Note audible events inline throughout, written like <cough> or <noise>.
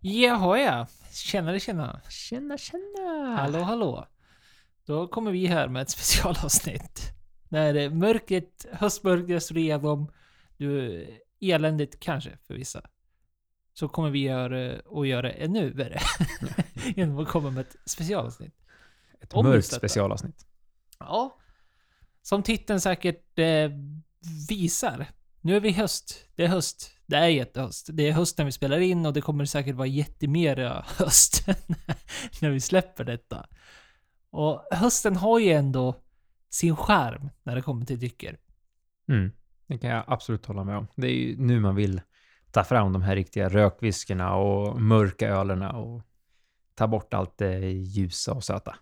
Jaha ja. Tjenare tjena. Tjena, tjena! Hallå hallå. Då kommer vi här med ett <laughs> specialavsnitt. När mörkret, höstmörkret slår igenom. Du, eländigt kanske för vissa. Så kommer vi göra, och göra ännu värre. <laughs> Genom att komma med ett specialavsnitt. Ett Om mörkt specialavsnitt. Ja. Som titeln säkert eh, visar. Nu är vi höst. Det är höst. Det är jättehöst. Det är höst när vi spelar in och det kommer säkert vara jättemera höst <laughs> när vi släpper detta. Och hösten har ju ändå sin charm när det kommer till drycker. Mm. Det kan jag absolut hålla med om. Det är ju nu man vill ta fram de här riktiga rökviskorna och mörka ölerna och ta bort allt det ljusa och söta.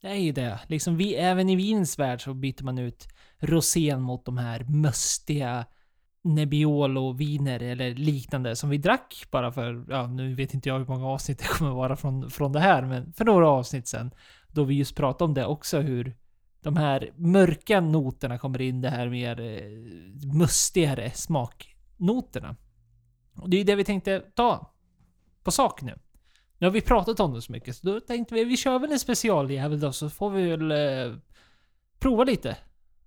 Det är ju det. Liksom vi, även i vinens värld så byter man ut rosén mot de här Nebbiolo-viner eller liknande som vi drack bara för, ja nu vet inte jag hur många avsnitt det kommer vara från, från det här, men för några avsnitt sen. Då vi just pratade om det också, hur de här mörka noterna kommer in, det här mer eh, mustigare smaknoterna. Och det är ju det vi tänkte ta på sak nu. Nu har vi pratat om det så mycket, så då tänkte vi vi kör väl en specialjävel då, så får vi väl eh, prova lite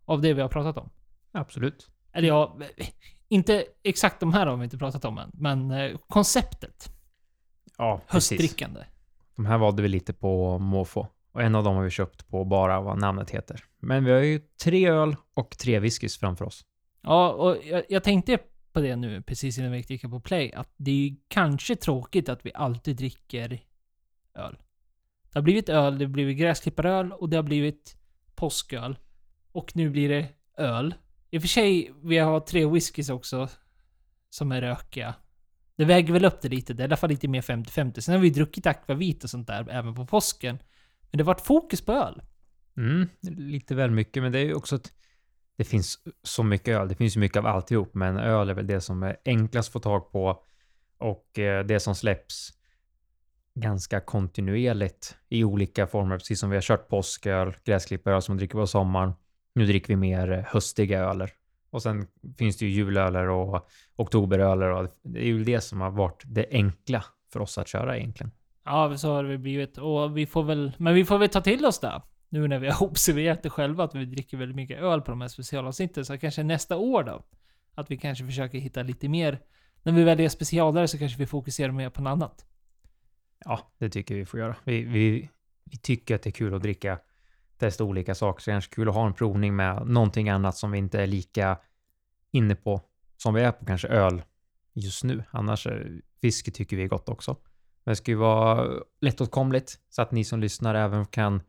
av det vi har pratat om. Absolut. Eller ja, inte exakt de här har vi inte pratat om än, men eh, konceptet. Ja, precis. Höstdrickande. De här valde vi lite på måfå. Och en av dem har vi köpt på bara vad namnet heter. Men vi har ju tre öl och tre whiskys framför oss. Ja, och jag, jag tänkte på det nu precis innan vi gick på play, att det är ju kanske tråkigt att vi alltid dricker öl. Det har blivit öl, det har blivit gräsklipparöl och det har blivit påsköl. Och nu blir det öl. I och för sig, vi har tre whiskys också som är rökiga. Det väger väl upp det lite, det är i alla fall lite mer 50-50. Sen har vi druckit akvavit och sånt där även på påsken. Men det har varit fokus på öl. Mm, lite väl mycket, men det är ju också att det finns så mycket öl. Det finns ju mycket av alltihop, men öl är väl det som är enklast att få tag på och eh, det som släpps ganska kontinuerligt i olika former, precis som vi har kört påsköl, gräsklipparöl som man dricker på sommaren. Nu dricker vi mer eh, höstiga öler. Och sen finns det ju julöler och oktoberöler och det är ju det som har varit det enkla för oss att köra egentligen. Ja, så har det blivit. Och vi får väl... Men vi får väl ta till oss det. Nu när vi har <laughs> observerat det själva, att vi dricker väldigt mycket öl på de här specialavsnitten. Så kanske nästa år då, att vi kanske försöker hitta lite mer... När vi väljer specialare så kanske vi fokuserar mer på något annat. Ja, det tycker vi får göra. Vi, vi, vi tycker att det är kul att dricka, testa olika saker. Så det är kanske kul att ha en provning med någonting annat som vi inte är lika inne på som vi är på kanske öl just nu. Annars, fiske tycker vi är gott också. Men det ska ju vara lättåtkomligt så att ni som lyssnar även kan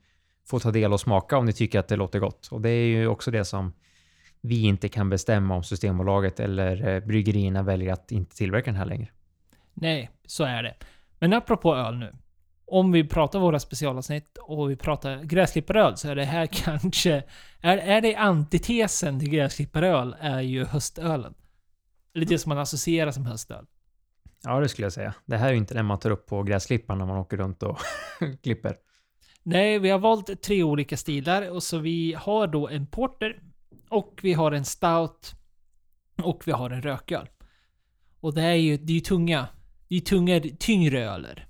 få ta del och smaka om ni tycker att det låter gott. Och det är ju också det som vi inte kan bestämma om Systembolaget eller eh, bryggerierna väljer att inte tillverka den här längre. Nej, så är det. Men apropå öl nu. Om vi pratar våra specialavsnitt och vi pratar gräsklipparöl så är det här <laughs> kanske... Är, är det antitesen till gräsklipparöl är ju höstölen. Eller det som man associerar som höstöl. Ja, det skulle jag säga. Det här är ju inte den man tar upp på gräsklippan när man åker runt och <laughs> klipper. Nej, vi har valt tre olika stilar och så vi har då en porter och vi har en stout och vi har en rököl. Och det är ju, det är ju tunga, det är tunga, tyngre öler.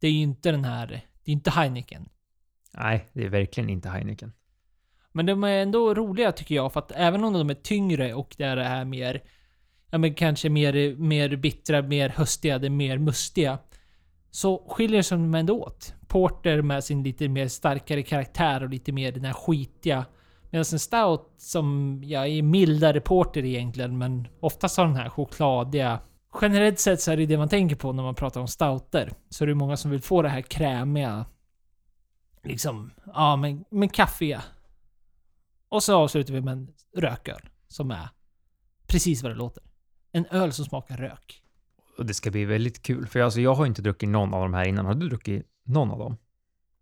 Det är ju inte den här, det är inte Heineken. Nej, det är verkligen inte Heineken. Men de är ändå roliga tycker jag, för att även om de är tyngre och det är det här mer, ja men kanske mer, mer bittra, mer höstiga, det mer mustiga. Så skiljer sig de ändå åt. Porter med sin lite mer starkare karaktär och lite mer den här skitiga. Medan en stout som, ja, är mildare porter egentligen, men oftast har den här chokladiga. Generellt sett så är det det man tänker på när man pratar om stouter. Så det är många som vill få det här krämiga. Liksom, ja men, men kaffiga. Och så avslutar vi med en rököl. Som är precis vad det låter. En öl som smakar rök. Och det ska bli väldigt kul, för alltså, jag har inte druckit någon av de här innan. Har du druckit någon av dem?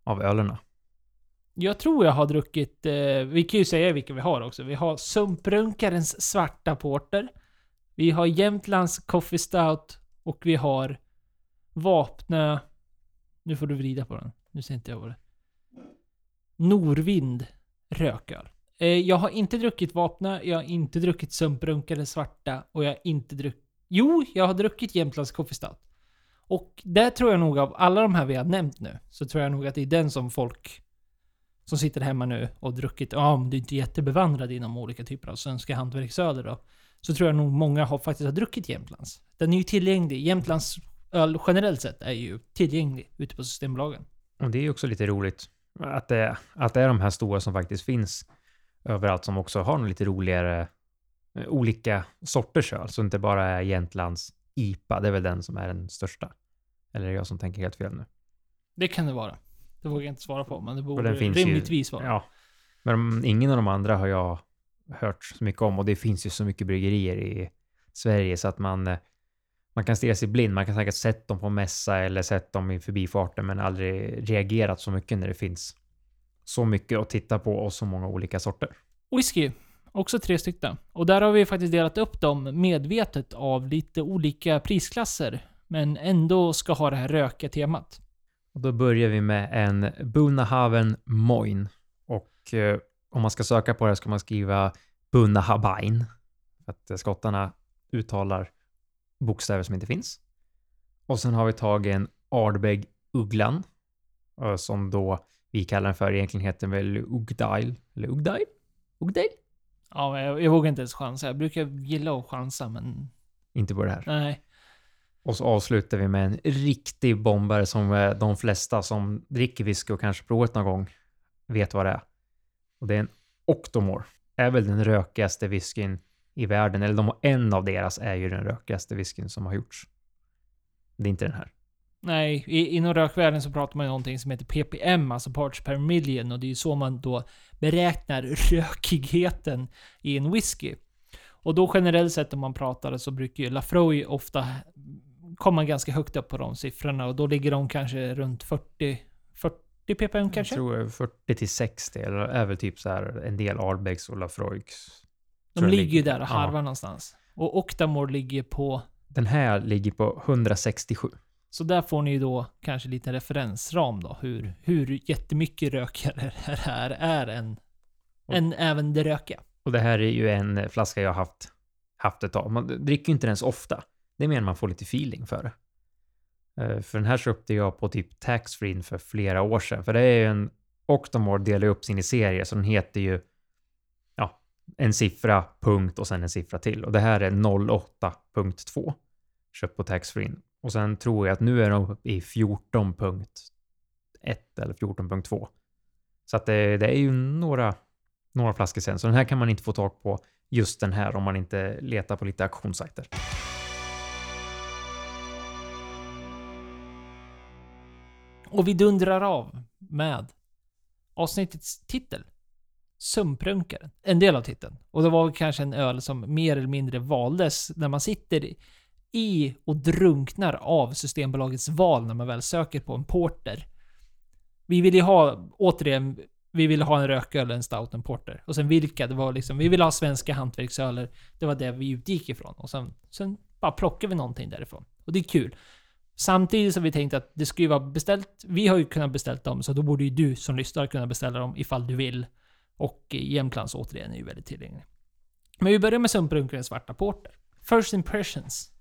Av ölerna? Jag tror jag har druckit, eh, vi kan ju säga vilka vi har också. Vi har Sumprunkarens svarta porter. Vi har Jämtlands Coffee Stout. Och vi har Vapnö... Nu får du vrida på den. Nu ser inte jag vad det Norvind rököl. Eh, jag har inte druckit Vapnö, jag har inte druckit Sumprunkarens svarta och jag har inte druckit... Jo, jag har druckit Jämtlands Coffee Stout. Och där tror jag nog av alla de här vi har nämnt nu, så tror jag nog att det är den som folk som sitter hemma nu och druckit, ja om du inte är jättebevandrad inom olika typer av svenska hantverksöler då, så tror jag nog många har faktiskt har druckit Jämtlands. Den är ju tillgänglig. Jämtlands öl generellt sett är ju tillgänglig ute på Systembolagen. Och det är ju också lite roligt att det, att det är de här stora som faktiskt finns överallt som också har lite roligare eh, olika sorters öl, så inte bara är Jämtlands IPA, det är väl den som är den största. Eller är det jag som tänker helt fel nu? Det kan det vara. Det vågar jag inte svara på, men det borde finns ju- rimligtvis vara. Ja. Men ingen av de andra har jag hört så mycket om och det finns ju så mycket bryggerier i Sverige så att man, eh, man kan stirra sig blind. Man kan säkert sett dem på mässa eller sett dem i förbifarten men aldrig reagerat så mycket när det finns så mycket att titta på och så många olika sorter. Whisky, också tre stycken. Och där har vi faktiskt delat upp dem medvetet av lite olika prisklasser. Men ändå ska ha det här röka temat. Och då börjar vi med en Bunahaven Moin. Och eh, om man ska söka på det ska man skriva Bunahabain. För att eh, skottarna uttalar bokstäver som inte finns. Och sen har vi tagit en Ardbeg Ugglan. eh, Som då vi kallar den för, egentligen heter den väl Ugdail. Eller Ugdail? Ugdail? Ja, jag, jag vågar inte ens chansa. Jag brukar gilla att chansa, men Inte på det här. nej. Och så avslutar vi med en riktig bombare som eh, de flesta som dricker whisky och kanske provat någon gång vet vad det är. Och det är en Octomore. Är väl den rökigaste whiskyn i världen. Eller de, en av deras är ju den rökigaste whiskyn som har gjorts. Det är inte den här. Nej, i, inom rökvärlden så pratar man ju någonting som heter ppm, alltså parts per million. Och det är ju så man då beräknar rökigheten i en whisky. Och då generellt sett om man pratar så brukar ju Lafroy ofta komma ganska högt upp på de siffrorna. Och då ligger de kanske runt 40, 40 ppm Jag kanske? tror 40 till 60 eller är väl typ så här en del Ardbegs och Lafroigs. De jag ligger ju där och Ja. harvar någonstans. Och Octamore ligger på... Den här ligger på 167. Så där får ni ju då kanske lite referensram då. Hur, hur jättemycket rökigare det här är än, än även det rökiga. Och det här är ju en flaska jag har haft, haft ett tag. Man dricker ju inte den ens ofta. Det är mer man får lite feeling för det. Eh, för den här köpte jag på typ taxfree för flera år sedan. För det är ju en Octomore delar upp sin i serier, så den heter ju ja, en siffra, punkt och sen en siffra till. Och det här är 08.2. Köpt på taxfree. Och sen tror jag att nu är de uppe i 14.1 eller 14.2. Så att det, det är ju några några flaskor sen. Så den här kan man inte få tag på just den här om man inte letar på lite auktionssajter. Och vi dundrar av med avsnittets titel. Sumprunkaren. En del av titeln. Och det var kanske en öl som mer eller mindre valdes när man sitter i och drunknar av Systembolagets val när man väl söker på en porter. Vi ville ju ha, återigen, vi ville ha en rököl, en stout, en porter. Och sen vilka, det var liksom, vi ville ha svenska hantverksöler. Det var det vi utgick ifrån. Och sen, sen bara plockade vi någonting därifrån. Och det är kul. Samtidigt som vi tänkte att det skulle vara beställt. Vi har ju kunnat beställa dem, så då borde ju du som lyssnar kunna beställa dem ifall du vill. Och Jämtlands återigen är ju väldigt tillgänglig. Men vi börjar med Sumprunkarens Svarta Porter. First impressions.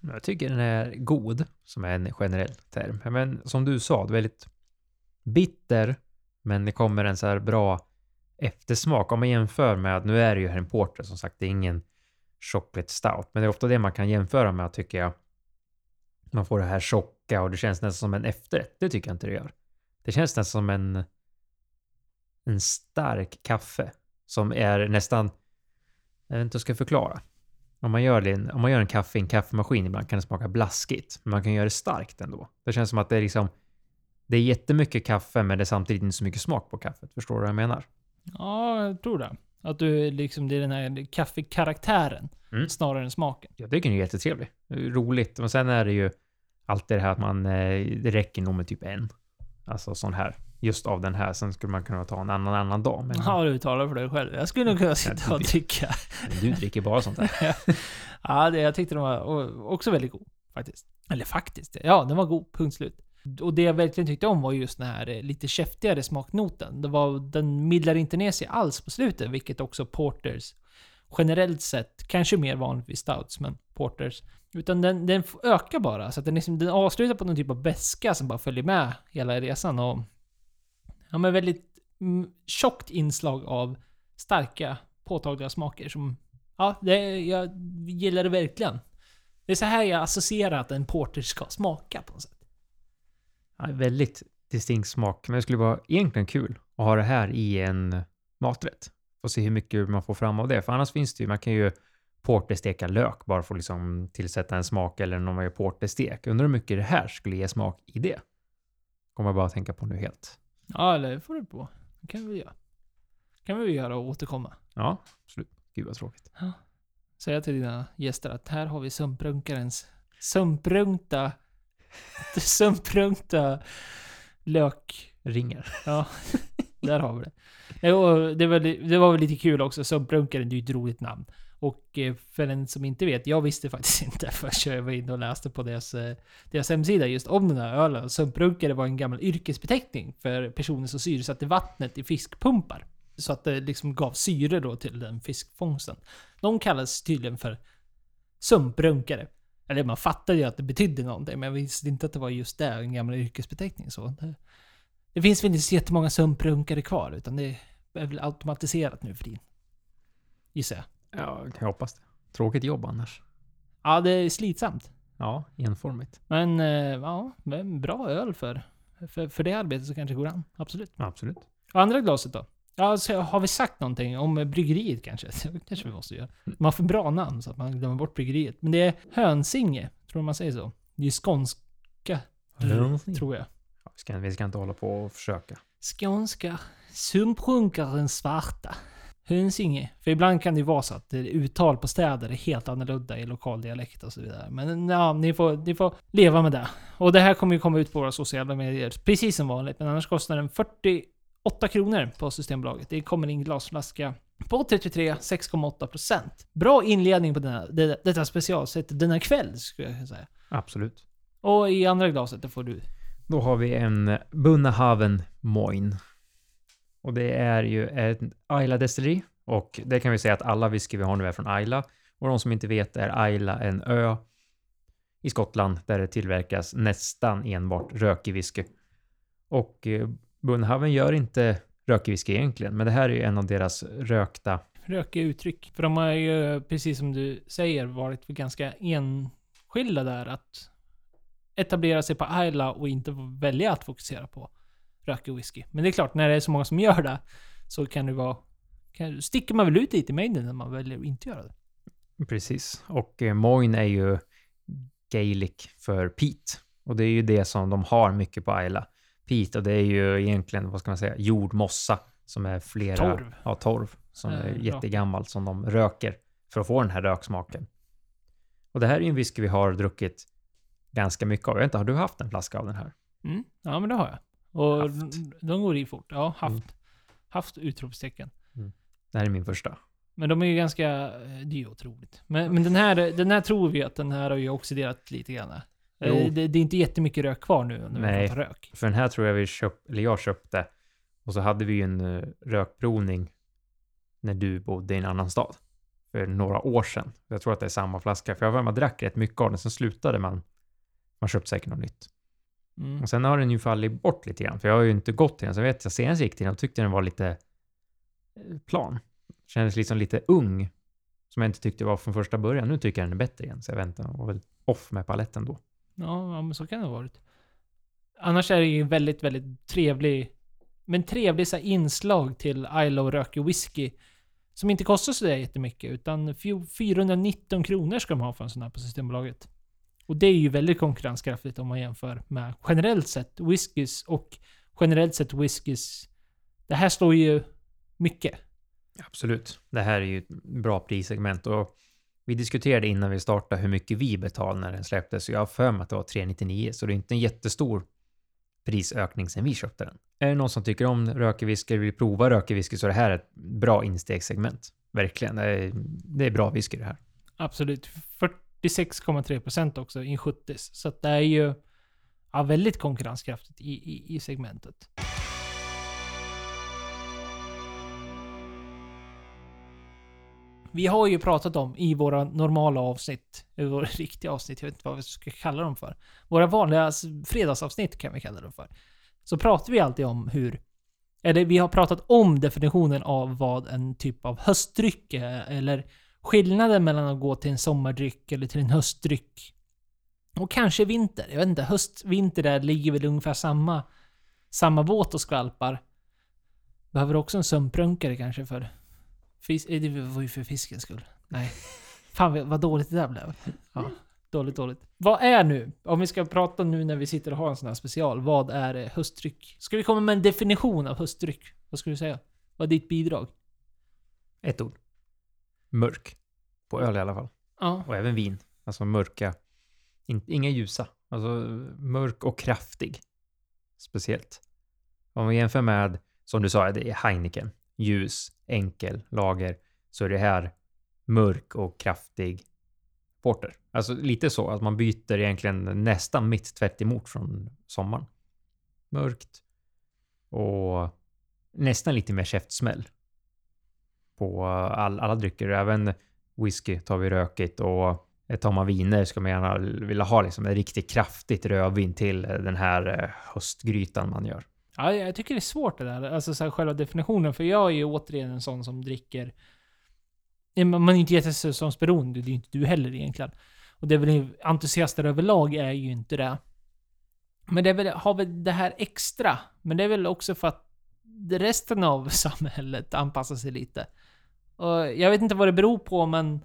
Jag tycker den är god, som är en generell term. Men som du sa, det är väldigt bitter, men det kommer en så här bra eftersmak. Om man jämför med, att nu är det ju här en porter, som sagt, det är ingen chocolate stout, men det är ofta det man kan jämföra med, tycker jag. Man får det här tjocka och det känns nästan som en efterrätt. Det tycker jag inte det gör. Det känns nästan som en, en stark kaffe som är nästan, jag vet inte hur jag ska förklara. Om man gör, en- om man gör en kaffe i en kaffemaskin ibland kan det smaka blaskigt, men man kan göra det starkt ändå. Det känns som att det är liksom, det är jättemycket kaffe, men det är samtidigt inte så mycket smak på kaffet. Förstår du vad jag menar? Ja, jag tror det. Att du liksom, det är den här kaffekaraktären Mm. snarare än smaken. Jag tycker den är jättetrevlig. Roligt. Men sen är det ju alltid det här att man, eh, det räcker nog med typ en. Alltså sån här. Just av den här. Sen skulle man kunna ta en annan annan dag. Men Ja, du talar för dig själv. Jag skulle nog kunna sitta och tycka. du dricker bara sånt här. <laughs> ja, det, jag tyckte den var också väldigt god. Faktiskt. Eller faktiskt. Ja, den var god. Punkt slut. Och det jag verkligen tyckte om var just den här eh, lite käftigare smaknoten. Det var, den mildrar inte ner sig alls på slutet, vilket också Porters generellt sett, kanske mer vanligt vid stouts, men porters. Utan den, den ökar bara, så att den, liksom, den avslutar på någon typ av beska som bara följer med hela resan. Och, ja, men väldigt mm, tjockt inslag av starka, påtagliga smaker som... Ja, det, jag gillar det verkligen. Det är så här jag associerar att en porter ska smaka på något sätt. Ja, väldigt distinkt smak, men det skulle vara egentligen kul att ha det här i en maträtt. Och se hur mycket man får fram av det. För annars finns det ju, man kan ju portersteka lök bara för att liksom tillsätta en smak eller när man gör porterstek. Undrar hur mycket det här skulle ge smak i det? Kommer jag bara att tänka på nu helt. Ja, det får du på. Det kan vi göra. kan vi göra och återkomma. Ja, absolut. Gud vad tråkigt. Säga till dina gäster att här har vi sumprunkarens sumprunkta... <laughs> sumprunkta lök... Ringer. Ja, <laughs> där har vi det. Det, var, det var väl lite kul också. Sumprunkaren, det är ju ett roligt namn. Och eh, för den som inte vet, jag visste faktiskt <laughs> inte förrän jag var inne och läste på deras, eh, deras hemsida just om den här ölen. Sumprunkare var en gammal yrkesbeteckning för personer som syresatte vattnet i fiskpumpar. Så att det liksom gav syre då till den fiskfångsten. De kallas tydligen för sumprunkare. Eller man fattade ju att det betydde någonting, men jag visste inte att det var just det, en gammal yrkesbeteckning. Så det, det finns väl inte så jättemånga sumprunkare kvar, utan det är väl automatiserat nu för tiden. Gissar jag. Ja, jag hoppas det. Tråkigt jobb annars. Ja, det är slitsamt. Ja, enformigt. Men eh, ja, men bra öl för, för, för det arbetet så kanske det går an. Absolut. Absolut. Och andra glaset då? Ja, så har vi sagt någonting om bryggeriet kanske? <laughs> Det kanske vi måste göra. Man har för bra namn så att man glömmer bort bryggeriet. Men det är Hönsinge, tror man säger så. Det är skånska, tror jag. Ja, vi, ska, vi ska inte hålla på och försöka. Skånska. Sumprunkaren svarta. Hönsinge. För ibland kan det ju vara så att uttal på städer är helt annorlunda i lokal dialekt och så vidare. Men ja, ni får, ni får leva med det. Och det här kommer ju komma ut på våra sociala medier precis som vanligt. Men annars kostar den 48 kronor på Systembolaget. Det kommer in glasflaska på 33 6,8%. Bra inledning på denna, det, detta specialsätt denna kväll skulle jag säga. Absolut. Och i andra glaset, det får du. Då har vi en Bunnahaven Moin. Och det är ju en Ayla destilleri. Och det kan vi säga att alla whisky vi har nu är från Ayla. Och de som inte vet är Ayla en ö i Skottland där det tillverkas nästan enbart rökig whisky. Och Bunnahaven gör inte rökig whisky egentligen, men det här är ju en av deras rökta rökiga uttryck. För de har ju, precis som du säger, varit ganska enskilda där. Att etablera sig på Isla och inte välja att fokusera på rökig whisky. Men det är klart, när det är så många som gör det så kan det vara... Kan, sticker man väl ut lite i mängden när man väljer att inte göra det. Precis. Och eh, Moin är ju gaelic för peat. Och det är ju det som de har mycket på Ayla. Peat, och det är ju egentligen, vad ska man säga, jordmossa som är flera... Torv. Ja, torv. Som Eh, är ja. jättegammalt som de röker för att få den här röksmaken. Och det här är ju en whisky vi har druckit ganska mycket av. Jag vet inte, har du haft en flaska av den här? Mm. Ja, men det har jag. Och Haft. de går i fort. Ja, haft. Mm. Haft utropstecken. Det här är min första. Men de är ju ganska... eh, Det är ju otroligt. Men, men den, här, den här tror vi att den här har ju oxiderat lite grann. Eh, Jo. Det, det är inte jättemycket rök kvar nu när vi Nej. pratar rök. För den här tror jag vi köpte, eller jag köpte. Och så hade vi ju en uh, rökprovning när du bodde i en annan stad. För några år sedan. Jag tror att det är samma flaska. För jag var man drack rätt mycket av den, sen slutade man. Man köpte säkert något nytt. Mm. Och sen har den ju fallit bort lite grann. För jag har ju inte gått till den. Så jag vet jag senast gick till den och tyckte den var lite eh, plan. Kändes liksom lite ung. Som jag inte tyckte var från första början. Nu tycker jag den är bättre igen. Så jag väntar och var väl off med paletten då. Ja, ja, men så kan det ha varit. Annars är det ju väldigt, väldigt trevlig... Men trevlig så här, inslag till Isla och rökig whisky. Som inte kostar så där jättemycket. Utan 419 kronor ska de ha för en sån här på Systembolaget. Och det är ju väldigt konkurrenskraftigt om man jämför med generellt sett whiskys och generellt sett whiskys. Det här står ju mycket. Absolut. Det här är ju ett bra prissegment och vi diskuterade innan vi startade hur mycket vi betalade när den släpptes. Jag har för mig att det var 399, så det är inte en jättestor prisökning sen vi köpte den. Är det någon som tycker om rökig whisky, vill prova rökig whisky, så är det här ett bra instegssegment. Verkligen. Det är, det är bra whisky det här. Absolut. 46,3% också i 70 Så det är ju ja, väldigt konkurrenskraftigt i, i, i segmentet. Vi har ju pratat om i våra normala avsnitt, eller våra <laughs> riktiga avsnitt, jag vet inte vad vi ska kalla dem för. Våra vanliga fredagsavsnitt kan vi kalla dem för. Så pratar vi alltid om hur, eller vi har pratat om definitionen av vad en typ av höstdryck är, eller skillnaden mellan att gå till en sommardryck eller till en höstdryck. Och kanske vinter. Jag vet inte, höst, vinter där ligger väl ungefär samma, samma båt och skvalpar. Behöver också en sumprunkare kanske för... Fis, eh, det var ju för fiskens skull. Nej. Fan vad- dåligt det där blev. Ja, dåligt, dåligt. Vad är nu, om vi ska prata nu när vi sitter och har en sån här special, vad är eh, höstdryck? Ska vi komma med en definition av höstdryck? Vad skulle du säga? Vad är ditt bidrag? Ett ord. Mörk. På öl i alla fall. Ja. Och även vin. Alltså mörka. In, inga ljusa. Alltså mörk och kraftig. Speciellt. Om man jämför med, som du sa, det är Heineken. Ljus, enkel, lager. Så är det här mörk och kraftig porter. Alltså lite så att man byter egentligen nästan mitt tvärt emot från sommaren. Mörkt och nästan lite mer käftsmäll på all, alla drycker. Även whisky tar vi rökigt och tar man viner ska man gärna vilja ha liksom en riktigt kraftigt rödvin till den här eh, höstgrytan man gör. Ja, jag tycker det är svårt det där. Alltså så här, själva definitionen. För jag är ju återigen en sån som dricker... Man är ju inte jättesäsongsberoende. Det är ju inte du heller egentligen. Och det är väl entusiaster överlag är ju inte det. Men det är väl, har väl det här extra. Men det är väl också för att resten av <laughs> samhället anpassar sig lite. Och jag vet inte vad det beror på, men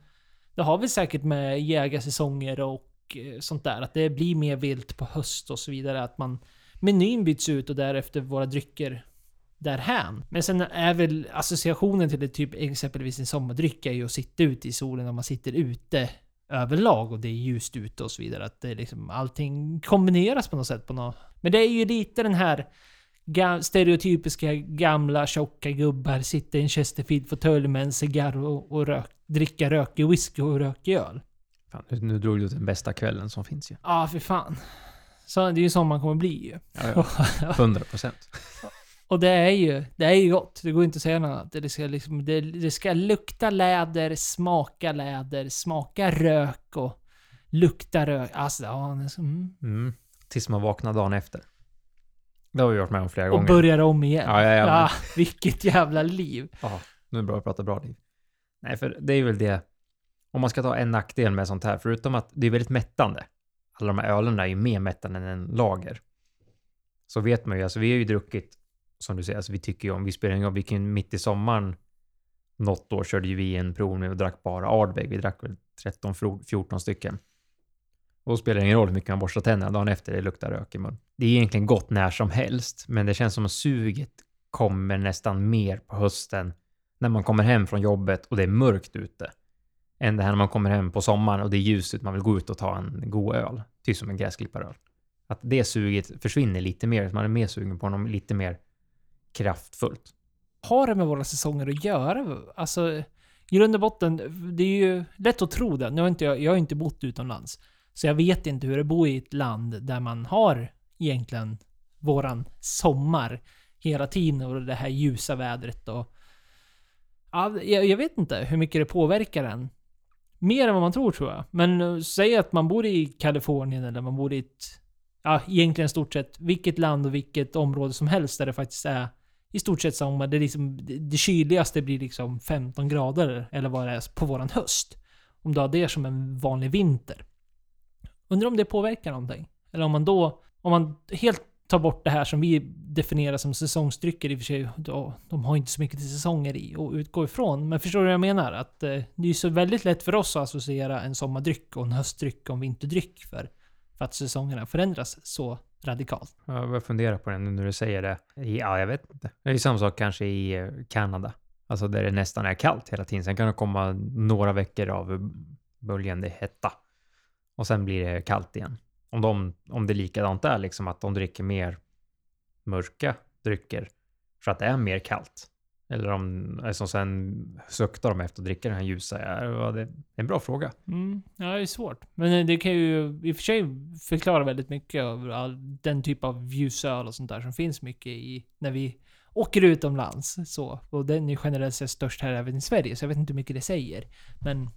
det har väl säkert med jägarsäsonger och eh, sånt där. Att det blir mer vilt på höst och så vidare. Att man menyn byts ut och därefter våra drycker därhän. Men sen är väl associationen till det typ exempelvis en sommardryck är ju att sitta ute i solen när man sitter ute överlag och det är ljust ute och så vidare. Att det liksom allting kombineras på något sätt. På något. Men det är ju lite den här ga- stereotypiska gamla tjocka gubbar sitta i en Chesterfield-fåtölj med en cigarr och, och rök, dricka rökig whisky och rökig öl. Fan, nu, drog du den bästa kvällen som finns ju. Ja, ah, för fan. Så det är ju så man kommer bli ju. Ja, ja. 100 procent. <laughs> Och det är ju, det är ju gott. Det går inte att säga något annat. Det ska, liksom, det, det ska lukta läder, smaka läder, smaka rök och lukta rök. Alltså, ja, mm. Mm. Tills man vaknar dagen efter. Det har vi varit med om flera Och gånger. börjar om igen. Ja, ja, ja, ja, <laughs> vilket jävla liv. Ja, nu är det bra att prata bra liv. Nej, för det är väl det. Om man ska ta en nackdel med sånt här, förutom att det är väldigt mättande. Alla de här ölen är ju mer mättande än en lager. Så vet man ju, alltså vi har ju druckit, som du säger, alltså vi tycker ju om, vi spelar ingen roll, vi kan mitt i sommaren, något år körde ju vi en provning och drack bara Ardbeg. Vi drack väl 13-14 stycken. Och då spelar det ingen roll hur mycket man borstar tänderna dagen efter, det luktar rök i mun. Det är egentligen gott när som helst, men det känns som att suget kommer nästan mer på hösten när man kommer hem från jobbet och det är mörkt ute. Än det här när man kommer hem på sommaren och det är ljust ut, man vill gå ut och ta en god öl. Typ som en gräsklipparöl. Att det suget försvinner lite mer, man är mer sugen på något lite mer kraftfullt. Har det med våra säsonger att göra? Alltså, i grund och botten, det är ju lätt att tro det. Nu har inte jag, jag har inte bott utomlands. Så jag vet inte hur det bor i ett land där man har egentligen våran sommar hela tiden och det här ljusa vädret och... Ja, jag, jag vet inte hur mycket det påverkar en. Mer än vad man tror tror jag. Men uh, säg att man bor i Kalifornien eller man bor i ett... Ja, egentligen stort sett vilket land och vilket område som helst där det faktiskt är i stort sett sommar. Det, liksom, det, det kyligaste blir liksom 15 grader eller vad det är på våran höst. Om du har det som en vanlig vinter. Undrar om det påverkar någonting? Eller om man då, om man helt ta bort det här som vi definierar som säsongsdrycker i och för sig, då, de har inte så mycket till säsonger i och utgå ifrån. Men förstår du vad jag menar? Att eh, det är så väldigt lätt för oss att associera en sommardryck och en höstdryck och en vinterdryck för, för att säsongerna förändras så radikalt. Jag börjar fundera på det nu när du säger det. Ja, jag vet inte. Det är ju samma sak kanske i eh, Kanada. Alltså där det nästan är kallt hela tiden. Sen kan det komma några veckor av böljande hetta. Och sen blir det kallt igen. Om, de, om det är likadant där, liksom att de dricker mer mörka drycker för att det är mer kallt. Eller om, alltså sen suktar de efter att dricka den här ljusa. Ja, det är en bra fråga. Mm, ja, det är svårt. Men eh, det kan ju i och för sig förklara väldigt mycket av all den typ av ljusöl och sånt där som finns mycket i när vi åker utomlands. Så. Och den är generellt sett störst här även i Sverige, så jag vet inte hur mycket det säger. Men...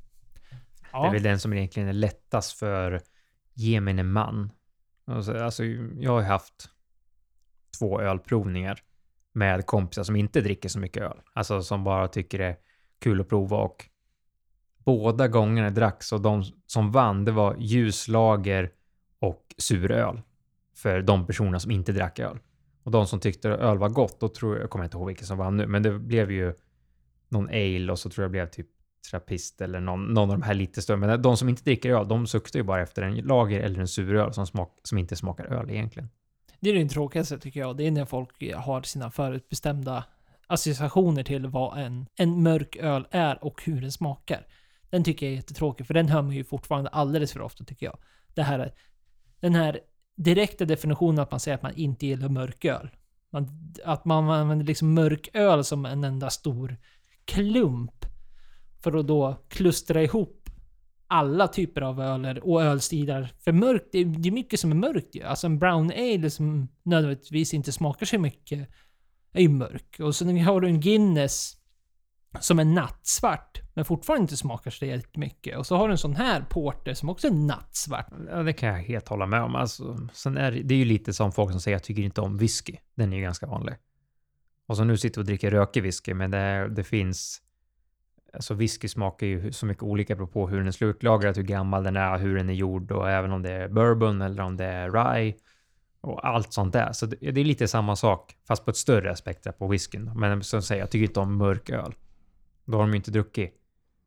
Ja. Det är väl den som egentligen är lättast för gemene man. Alltså, alltså, jag har haft två ölprovningar med kompisar som inte dricker så mycket öl. Alltså som bara tycker det är kul att prova och båda gångerna dracks och de som vann det var ljuslager och suröl för de personer som inte drack öl. Och de som tyckte öl var gott, då tror jag, jag kommer inte ihåg vilken som vann nu, men det blev ju någon ale och så tror jag det blev typ trappist eller någon, någon av de här lite större. Men de som inte dricker öl, de suktar ju bara efter en lager eller en suröl som, smak, som inte smakar öl egentligen. Det är det tråkigaste tycker jag. Det är när folk har sina förutbestämda associationer till vad en, en mörk öl är och hur den smakar. Den tycker jag är jättetråkig, för den hör man ju fortfarande alldeles för ofta tycker jag. Det här, den här direkta definitionen att man säger att man inte gillar mörköl. Man, att man använder liksom mörk öl som en enda stor klump. För att då klustra ihop alla typer av öler och ölstilar. För mörkt, det är, det är mycket som är mörkt ju. Alltså en brown ale som nödvändigtvis inte smakar så mycket är ju mörk. Och sen har du en Guinness som är nattsvart, men fortfarande inte smakar så jättemycket. Och så har du en sån här porter som också är nattsvart. Ja, det kan jag helt hålla med om. Alltså, sen är det, det är ju lite som folk som säger jag tycker inte om whisky. Den är ju ganska vanlig. Och så nu sitter vi och dricker rökig whisky, men det, det finns... Alltså whisky smakar ju så mycket olika beroende på hur den är slutlagrad, hur gammal den är, hur den är gjord och även om det är bourbon eller om det är rye och allt sånt där. Så det, det är lite samma sak, fast på ett större spektra på whiskyn. Men som säger, jag tycker inte om mörk öl. Då har de ju inte druckit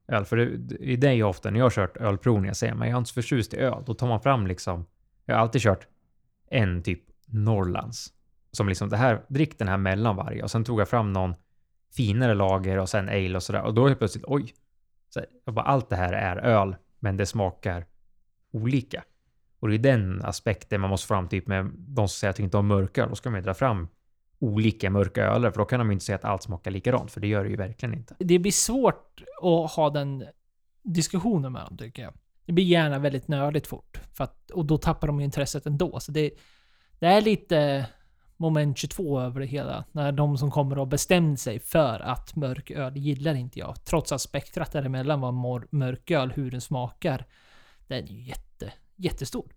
öl. För det, det är ju ofta när jag har kört ölprovningar säger man jag är inte så förtjust i öl. Då tar man fram liksom, jag har alltid kört en typ Norrlands. Som liksom det här, drick den här mellan varje. Och sen tog jag fram någon finare lager och sen ale och sådär. Och då är det plötsligt, oj. Så jag bara, allt det här är öl, men det smakar olika. Och det är den aspekten man måste fram typ med de som säger att de inte har mörköl. Då ska man ju dra fram olika mörka öler, för då kan de inte säga att allt smakar likadant, för det gör det ju verkligen inte. Det blir svårt att ha den diskussionen med dem, tycker jag. Det blir gärna väldigt nördigt fort. För att, och då tappar de ju intresset ändå. Så det, det är lite moment 22 över det hela. När de som kommer och bestämt sig för att mörk öl gillar inte jag. Trots att spektrat däremellan var mörk öl, hur den smakar. Den är ju jätte, jättestor.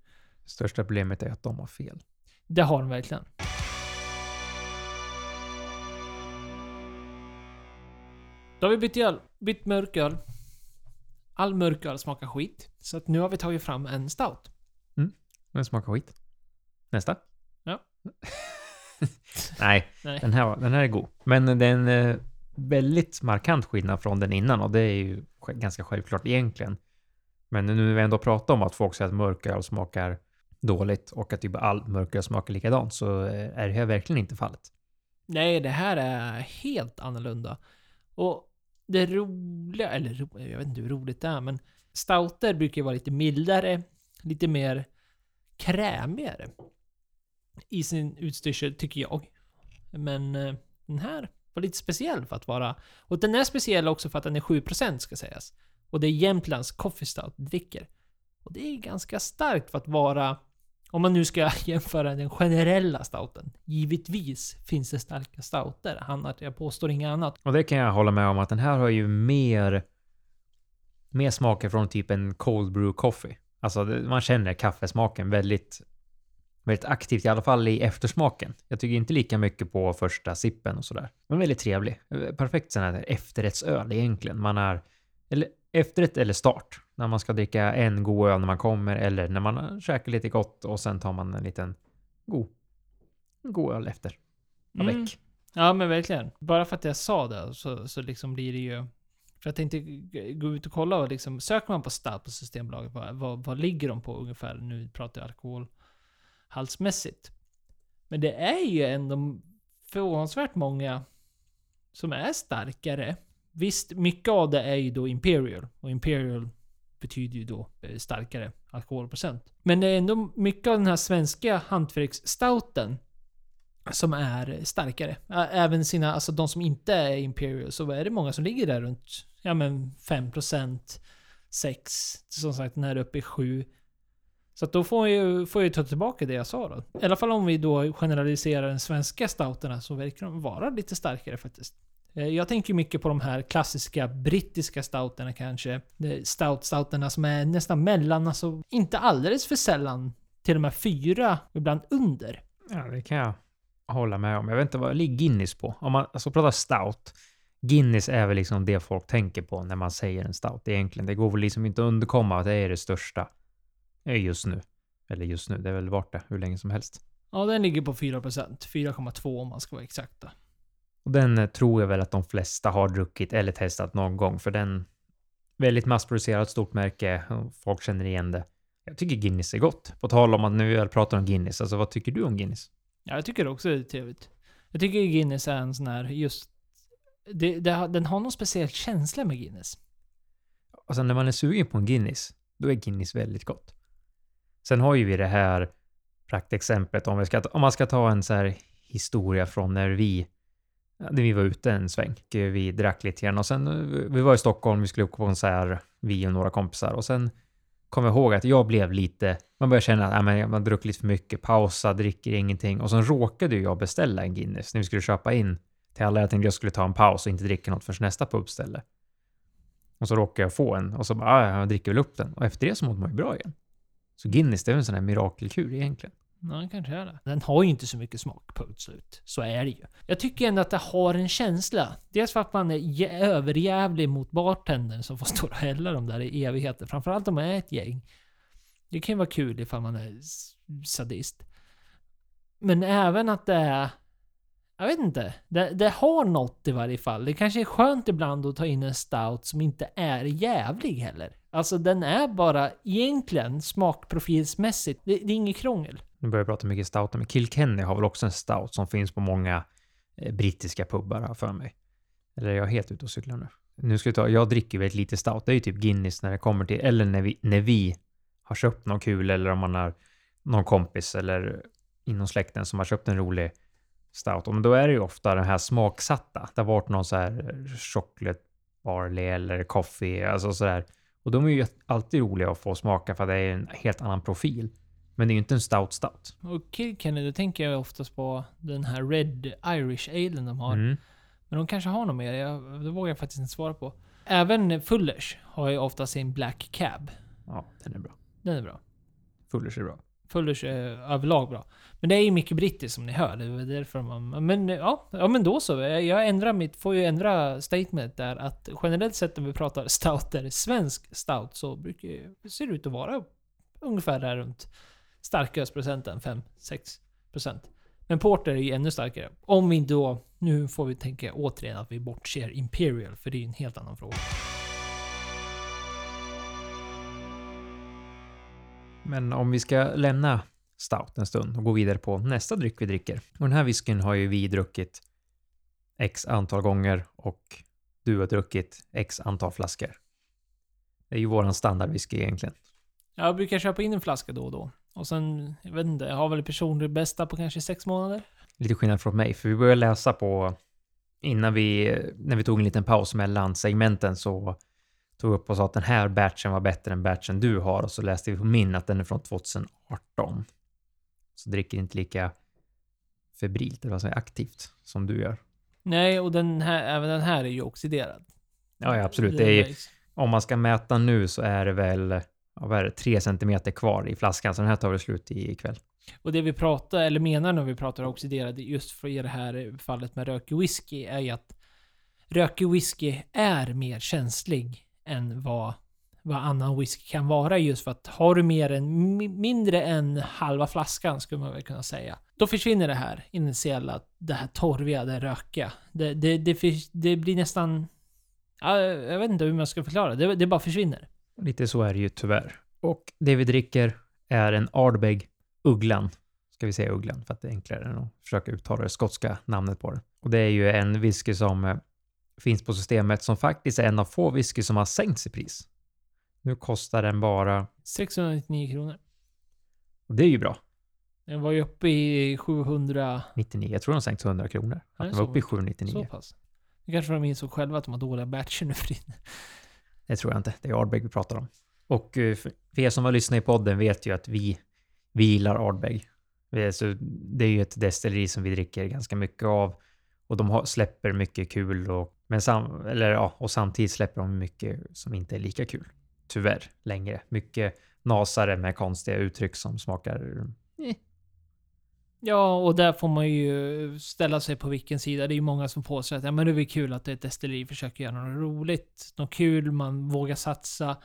Största problemet är att de har fel. Det har de verkligen. Då har vi bytt öl. Bytt mörköl. All mörköl smakar skit. Så att nu har vi tagit fram en stout. Mm, den smakar skit. Nästa. Ja. <laughs> <laughs> Nej, Nej, Den, här, den här är god. Men det är en eh, väldigt markant skillnad från den innan och det är ju ganska självklart egentligen. Men nu när vi ändå pratar om att folk säger att mörköl smakar dåligt och att typ all mörköl smakar likadant så eh, är det här verkligen inte fallet. Nej, det här är helt annorlunda. Och det roliga, eller jag vet inte hur roligt det är, men stouter brukar ju vara lite mildare, lite mer krämigare i sin utstyrsel, tycker jag. Men eh, den här var lite speciell för att vara... Och den är speciell också för att den är 7% ska sägas. Och det är Jämtlands Coffee Stout dricker. Och det är ganska starkt för att vara om man nu ska <laughs> jämföra den generella stouten. Givetvis finns det starka stouter. annat, jag påstår inget annat. Och det kan jag hålla med om att den här har ju mer... Mer smaker från typ en cold brew coffee. Alltså man känner kaffesmaken väldigt... Väldigt aktivt, i alla fall i eftersmaken. Jag tycker inte lika mycket på första sippen och sådär. Men väldigt trevlig. Perfekt sån här efterrättsöl egentligen. Man är... Eller efterrätt eller start. När man ska dricka en god öl när man kommer eller när man käkar lite gott och sen tar man en liten god, god öl efter. Mm. Ja men verkligen. Bara för att jag sa det så, så liksom blir det ju... För jag tänkte gå ut och kolla och liksom, söker man på stout på Systembolaget, vad, vad, vad ligger de på ungefär? Nu pratar jag Halsmässigt. Men det är ju ändå förvånansvärt många som är starkare Visst, mycket av det är ju då Imperial. Och Imperial betyder ju då eh, starkare alkoholprocent. Men det är ändå mycket av den här svenska hantverksstouten som är starkare. Även sina, alltså de som inte är Imperial, så är det många som ligger där runt, ja men 5%, 6, som sagt den här uppe i 7. Så att då får jag ju får jag ju ta tillbaka det jag sa då. I alla fall om vi då generaliserar den svenska stouterna så verkar de vara lite starkare faktiskt. Eh, jag tänker mycket på de här klassiska brittiska stouterna kanske. Stout-stouterna som är nästan mellan, alltså inte alldeles för sällan till och med fyra, ibland under. Ja, det kan jag hålla med om. Jag vet inte vad ligger Guinness på? Om man alltså pratar stout. Guinness är väl liksom det folk tänker på när man säger en stout egentligen. Det går väl liksom inte att underkomma att det är det största just nu. Eller just nu, det är väl varit det hur länge som helst. Ja, den ligger på 4%. 4,2 om man ska vara exakta. Och den eh, tror jag väl att de flesta har druckit eller testat någon gång, för den väldigt massproducerat stort märke. och Folk känner igen det. Jag tycker Guinness är gott. På tal om att nu pratar om Guinness, alltså vad tycker du om Guinness? Ja, jag tycker också det är trevligt. Jag tycker Guinness är en sån här just... Det, det, den har någon speciell känsla med Guinness. Alltså när man är sugen på en Guinness, då är Guinness väldigt gott. Sen har ju vi det här praktexemplet om, vi ska, om man ska ta en så här historia från när vi, när vi var ute en sväng. Vi drack lite grann och sen, eh, vi var i Stockholm, vi skulle åka på konsert, vi och några kompisar och sen kom jag ihåg att jag blev lite, man började känna att äh, men man druckit lite för mycket, pausa, dricker ingenting och sen råkade ju jag beställa en Guinness när vi skulle köpa in till alla. Jag tänkte jag skulle ta en paus och inte dricka något förrän nästa pubställe. Och så råkade jag få en och så bara, äh, jag dricker väl upp den. Och efter det så mådde man ju bra igen. Så Guinness, det är väl en sån här mirakelkur egentligen. Ja, det kanske är det. Den har ju inte så mycket smak, punkt slut. Så är det ju. Jag tycker ändå att det har en känsla. Dels för att man är överjävlig mot bartendern som får stå och hälla dem där i evigheter. Framförallt om man är ett gäng. Det kan ju vara kul ifall man är sadist. Men även att det är... Jag vet inte. Det, det har något i varje fall. Det kanske är skönt ibland att ta in en stout som inte är jävlig heller. Alltså den är bara egentligen smakprofilsmässigt. Det, det är inget krångel. Nu börjar jag prata mycket stout, men Kilkenny har väl också en stout som finns på många eh, brittiska pubbar här för mig. Eller är jag helt ute och cyklar nu? Nu ska vi ta, jag dricker väldigt lite stout. Det är ju typ Guinness när det kommer till, eller när vi, när vi har köpt någon kul eller om man har någon kompis eller inom släkten som har köpt en rolig stout. Och då är det ju ofta den här smaksatta. Det har varit någon så här chocolate barley eller coffee, alltså sådär. Och de är ju alltid roliga att få smaka för det är en helt annan profil. Men det är ju inte en stout stout. Och Kilkenny, då tänker jag oftast på den här Red Irish Alen de har. Mm. Men de kanske har något mer, jag, det vågar jag faktiskt inte svara på. Även Fullers har ju ofta sin Black Cab. Ja, den är bra. Den är bra. Fullers är bra. Fullers är eh, överlag bra. Men det är ju mycket brittiskt som ni hör. Det är därför man... Men eh, ja, ja men då så. Jag ändrar mitt, får ju ändra statement där att generellt sett när vi pratar stouter, svensk stout, så brukar, ser det ut att vara ungefär där runt starkölsprocenten, 5-6%. Men porter är ju ännu starkare. Om vi då, nu får vi tänka återigen att vi bortser Imperial, för det är ju en helt annan fråga. Men om vi ska lämna stout en stund och gå vidare på nästa dryck vi dricker. Och den här whiskyn har ju vi druckit x antal gånger och du har druckit x antal flaskor. Det är ju våran standardwhisky egentligen. Jag brukar köpa in en flaska då och då. Och sen, jag vet inte, jag har väl personligt bästa på kanske sex månader. Lite skillnad från mig, för vi började läsa på innan vi, när vi tog en liten paus mellan segmenten så tog upp och sa att den här batchen var bättre än batchen du har och så läste vi på min att den är från 2018. Så dricker inte lika febrilt, eller vad säger aktivt som du gör. Nej, och den här, även den här är ju oxiderad. Ja, ja absolut. Är, om man ska mäta nu så är det väl ja, vad är det, 3 centimeter kvar i flaskan, så den här tar väl slut i ikväll. Och det vi pratar, eller menar när vi pratar oxiderad, just för i det här fallet med rökig whisky, är ju att rökig whisky är mer känslig än vad, vad annan whisky kan vara. Just för att har du mer än, mindre än halva flaskan, skulle man väl kunna säga, då försvinner det här initiella, det här torviga, det rökiga. Det, det, det, det blir nästan... Jag vet inte hur man ska förklara. Det, det bara försvinner. Lite så är det ju tyvärr. Och det vi dricker är en Ardbeg Ugglan. Ska vi säga Ugglan för att det är enklare än att försöka uttala det skotska namnet på den. Och det är ju en whisky som eh, finns på systemet som faktiskt är en av få whisky som har sänkts i pris. Nu kostar den bara, 699 kronor. och det är ju bra, Den var ju uppe i 700... 99. Jag tror de sänkt 100 kronor. Att den var uppe i mycket? 799. Så pass. Det kanske de insåg själva att de har dåliga batcher nu för tiden. Det tror jag inte. Det är Ardbeg vi pratar om. Och eh, för er som har lyssnat i podden vet ju att vi, vi gillar Ardbeg. Så- Det är ju ett destilleri som vi dricker ganska mycket av. Och de släpper mycket kul och, men sam, eller, ja, och samtidigt släpper de mycket som inte är lika kul. Tyvärr, längre. Mycket nasare med konstiga uttryck som smakar... eh, Ja, och där får man ju ställa sig på vilken sida. Det är ju många som påstår att ja, men det är väl kul att ett destilleri försöker göra något roligt, något kul, man vågar satsa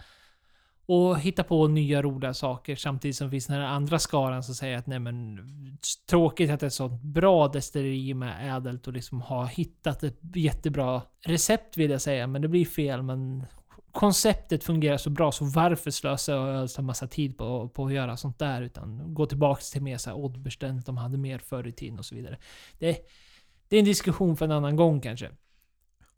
och hitta på nya roliga saker samtidigt som finns den här andra skaran som säger att nej men tråkigt att ett sånt bra destilleri med ädelt och liksom har hittat ett jättebra recept vill jag säga, men det blir fel. Men konceptet fungerar så bra, så varför slösa och ödsla massa tid på, på att göra sånt där? Utan gå tillbaks till mer såhär oddbeständigt de hade mer förr i tiden och så vidare. Det, det är en diskussion för en annan gång kanske.